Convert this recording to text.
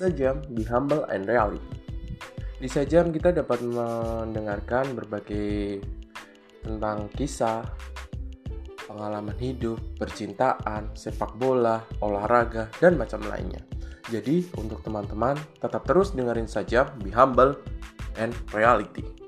Sejam di Humble and Reality. Di Sejam kita dapat mendengarkan berbagai tentang kisah, pengalaman hidup, percintaan, sepak bola, olahraga, dan macam lainnya. Jadi, untuk teman-teman, tetap terus dengerin saja di Humble and Reality.